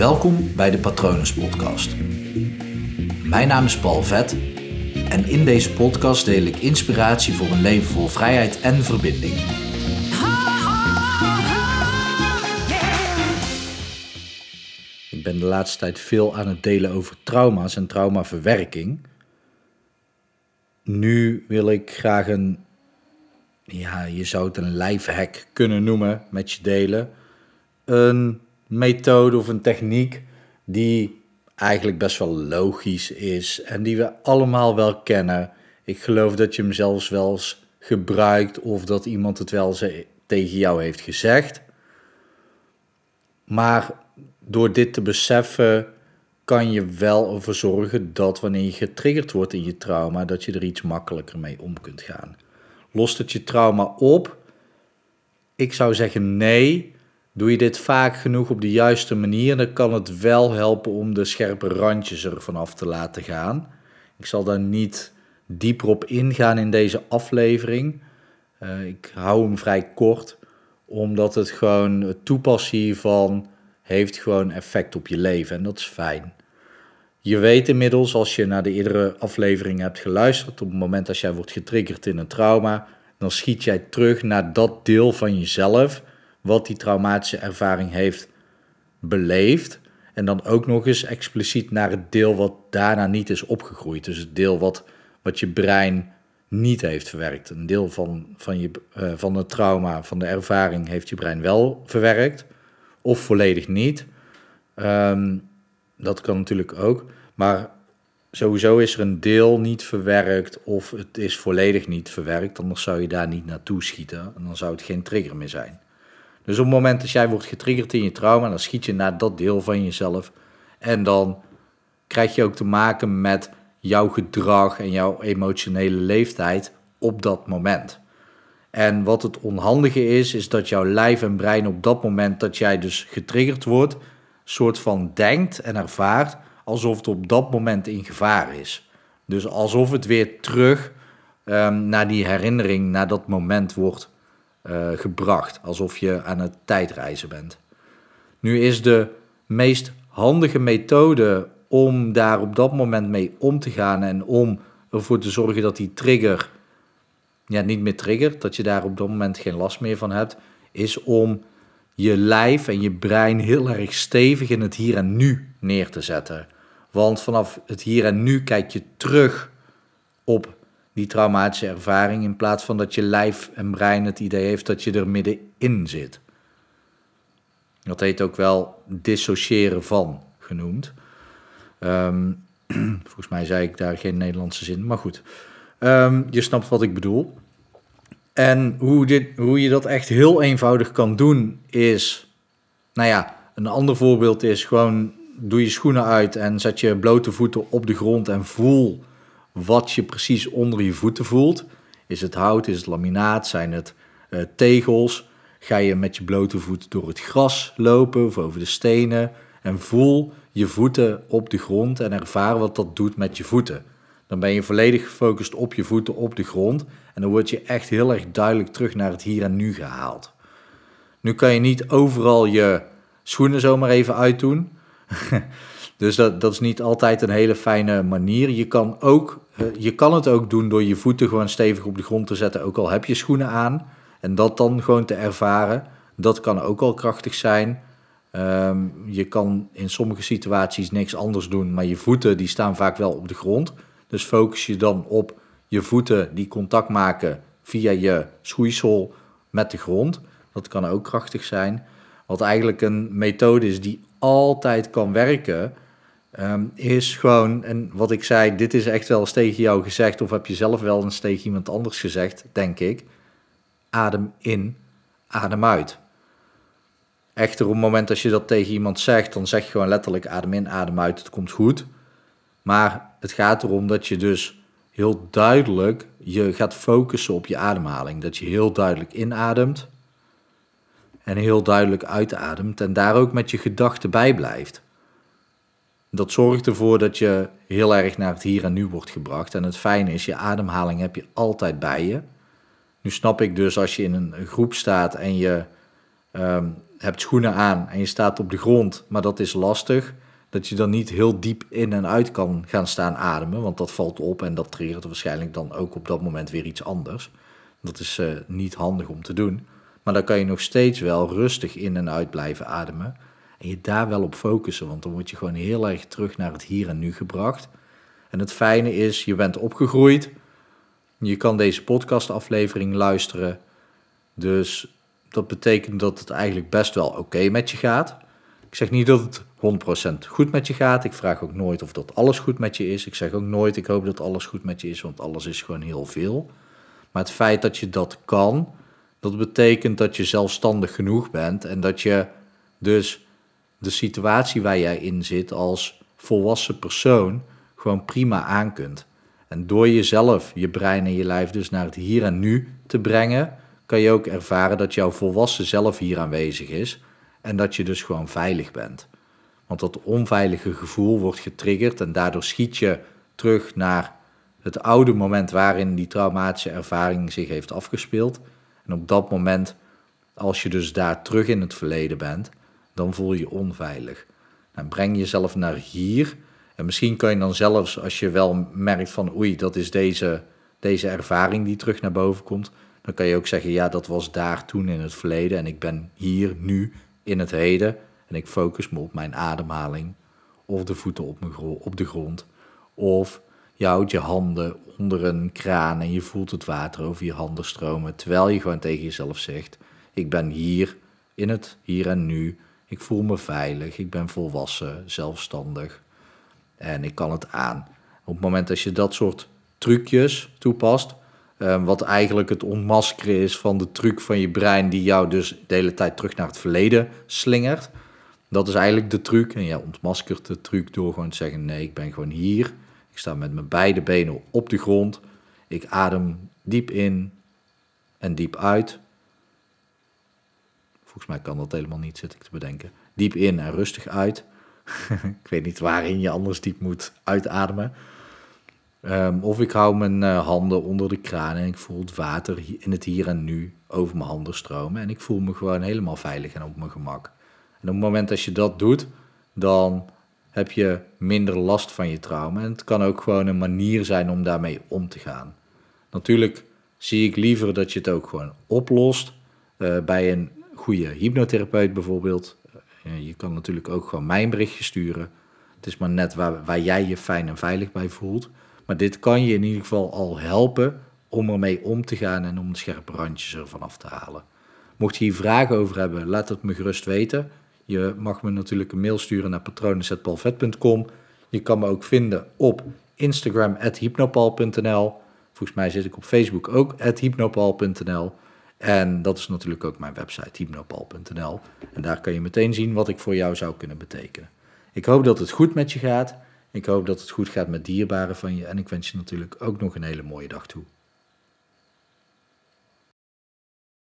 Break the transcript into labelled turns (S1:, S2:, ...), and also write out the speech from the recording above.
S1: Welkom bij de Patronus Podcast. Mijn naam is Paul Vet en in deze podcast deel ik inspiratie voor een leven vol vrijheid en verbinding. Ik ben de laatste tijd veel aan het delen over trauma's en traumaverwerking. Nu wil ik graag een, ja, je zou het een lifehack kunnen noemen met je delen. Een methode of een techniek die eigenlijk best wel logisch is en die we allemaal wel kennen. Ik geloof dat je hem zelfs wel eens gebruikt of dat iemand het wel eens tegen jou heeft gezegd. Maar door dit te beseffen kan je wel ervoor zorgen dat wanneer je getriggerd wordt in je trauma, dat je er iets makkelijker mee om kunt gaan. Lost het je trauma op? Ik zou zeggen nee. Doe je dit vaak genoeg op de juiste manier, dan kan het wel helpen om de scherpe randjes ervan af te laten gaan. Ik zal daar niet dieper op ingaan in deze aflevering. Uh, ik hou hem vrij kort, omdat het gewoon het toepassen hiervan heeft gewoon effect op je leven en dat is fijn. Je weet inmiddels, als je naar de eerdere aflevering hebt geluisterd, op het moment dat jij wordt getriggerd in een trauma, dan schiet jij terug naar dat deel van jezelf wat die traumatische ervaring heeft beleefd. En dan ook nog eens expliciet naar het deel wat daarna niet is opgegroeid. Dus het deel wat, wat je brein niet heeft verwerkt. Een deel van, van, je, uh, van het trauma, van de ervaring, heeft je brein wel verwerkt. Of volledig niet. Um, dat kan natuurlijk ook. Maar sowieso is er een deel niet verwerkt of het is volledig niet verwerkt. Anders zou je daar niet naartoe schieten en dan zou het geen trigger meer zijn. Dus op het moment dat jij wordt getriggerd in je trauma, dan schiet je naar dat deel van jezelf. En dan krijg je ook te maken met jouw gedrag en jouw emotionele leeftijd op dat moment. En wat het onhandige is, is dat jouw lijf en brein op dat moment dat jij dus getriggerd wordt, soort van denkt en ervaart alsof het op dat moment in gevaar is. Dus alsof het weer terug um, naar die herinnering, naar dat moment wordt uh, gebracht. Alsof je aan het tijdreizen bent. Nu is de meest handige methode om daar op dat moment mee om te gaan en om ervoor te zorgen dat die trigger ja, niet meer triggert, dat je daar op dat moment geen last meer van hebt, is om je lijf en je brein heel erg stevig in het hier en nu neer te zetten. Want vanaf het hier en nu kijk je terug op die traumatische ervaring in plaats van dat je lijf en brein het idee heeft dat je er middenin zit. Dat heet ook wel dissociëren van genoemd. Um, volgens mij zei ik daar geen Nederlandse zin, maar goed. Um, je snapt wat ik bedoel. En hoe, dit, hoe je dat echt heel eenvoudig kan doen is, nou ja, een ander voorbeeld is gewoon doe je schoenen uit en zet je blote voeten op de grond en voel wat je precies onder je voeten voelt. Is het hout, is het laminaat, zijn het uh, tegels? Ga je met je blote voet door het gras lopen of over de stenen en voel je voeten op de grond en ervaar wat dat doet met je voeten. Dan ben je volledig gefocust op je voeten op de grond en dan word je echt heel erg duidelijk terug naar het hier en nu gehaald. Nu kan je niet overal je schoenen zomaar even uitdoen. dus dat, dat is niet altijd een hele fijne manier. Je kan, ook, eh, je kan het ook doen door je voeten gewoon stevig op de grond te zetten, ook al heb je schoenen aan. En dat dan gewoon te ervaren. Dat kan ook al krachtig zijn. Ehm, je kan in sommige situaties niks anders doen, maar je voeten die staan vaak wel op de grond. Dus focus je dan op je voeten die contact maken via je schoeisel met de grond. Dat kan ook krachtig zijn. Wat eigenlijk een methode is die altijd kan werken, ehm, is gewoon, en wat ik zei, dit is echt wel eens tegen jou gezegd, of heb je zelf wel eens tegen iemand anders gezegd, denk ik. Adem in, adem uit. Echter, op het moment dat je dat tegen iemand zegt, dan zeg je gewoon letterlijk adem in, adem uit, het komt goed. Maar het gaat erom dat je dus heel duidelijk je gaat focussen op je ademhaling. Dat je heel duidelijk inademt en heel duidelijk uitademt en daar ook met je gedachten bij blijft. Dat zorgt ervoor dat je heel erg naar het hier en nu wordt gebracht. En het fijne is, je ademhaling heb je altijd bij je. Nu snap ik dus als je in een groep staat en je, um, hebt schoenen aan en je staat op de grond, maar dat is lastig, dat je dan niet heel diep in en uit kan gaan staan ademen, want dat valt op en dat triggert waarschijnlijk dan ook op dat moment weer iets anders. Dat is uh, niet handig om te doen. Maar dan kan je nog steeds wel rustig in en uit blijven ademen. En je daar wel op focussen, want dan word je gewoon heel erg terug naar het hier en nu gebracht. En het fijne is, je bent opgegroeid. Je kan deze podcastaflevering luisteren. Dus dat betekent dat het eigenlijk best wel oké met je gaat. Ik zeg niet dat het 100% goed met je gaat. Ik vraag ook nooit of dat alles goed met je is. Ik zeg ook nooit, ik hoop dat alles goed met je is, want alles is gewoon heel veel. Maar het feit dat je dat kan, dat betekent dat je zelfstandig genoeg bent en dat je dus de situatie waar jij in zit als volwassen persoon gewoon prima aan kunt. En door jezelf, je brein en je lijf dus naar het hier en nu te brengen, kan je ook ervaren dat jouw volwassen zelf hier aanwezig is en dat je dus gewoon veilig bent. Want dat onveilige gevoel wordt getriggerd en daardoor schiet je terug naar het oude moment waarin die traumatische ervaring zich heeft afgespeeld. En op dat moment, als je dus daar terug in het verleden bent, dan voel je je onveilig. En breng jezelf naar hier. En misschien kan je dan zelfs, als je wel merkt van oei, dat is deze, deze ervaring die terug naar boven komt, dan kan je ook zeggen, ja, dat was daar toen in het verleden en ik ben hier nu in het heden en ik focus me op mijn ademhaling of de voeten op, mijn op de grond of je houdt je handen onder een kraan en je voelt het water over je handen stromen, terwijl je gewoon tegen jezelf zegt, ik ben hier in het hier en nu, ik voel me veilig, ik ben volwassen, zelfstandig en ik kan het aan. Op het moment dat je dat soort trucjes toepast, Ehm, wat eigenlijk het ontmaskeren is van de truc van je brein die jou dus de hele tijd terug naar het verleden slingert. Dat is eigenlijk de truc. En jij ontmaskert de truc door gewoon te zeggen: nee, ik ben gewoon hier. Ik sta met mijn beide benen op de grond. Ik adem diep in en diep uit. Volgens mij kan dat helemaal niet, zit ik te bedenken. Diep in en rustig uit. ik weet niet waarin je anders diep moet uitademen. Ehm, of ik hou mijn uh, handen onder de kraan en ik voel het water in het hier en nu over mijn handen stromen. En ik voel me gewoon helemaal veilig en op mijn gemak. En op het moment dat je dat doet, dan heb je minder last van je trauma. En het kan ook gewoon een manier zijn om daarmee om te gaan. Natuurlijk zie ik liever dat je het ook gewoon oplost. Uh, bij een goede hypnotherapeut bijvoorbeeld. Uh, je kan natuurlijk ook gewoon mijn berichtje sturen. Het is maar net waar, waar jij je fijn en veilig bij voelt. Maar dit kan je in ieder geval al helpen om ermee om te gaan en om de scherpe randjes ervan af te halen. Mocht je hier vragen over hebben, laat het me gerust weten. Je mag me natuurlijk een mail sturen naar patronen.palvet.com. Je kan me ook vinden op Instagram hypnopal.nl. Volgens mij zit ik op Facebook ook hypnopal.nl. En dat is natuurlijk ook mijn website hypnopal.nl. En daar kan je meteen zien wat ik voor jou zou kunnen betekenen. Ik hoop dat het goed met je gaat. Ik hoop dat het goed gaat met dierbaren van je en ik wens je natuurlijk ook nog een hele mooie dag toe.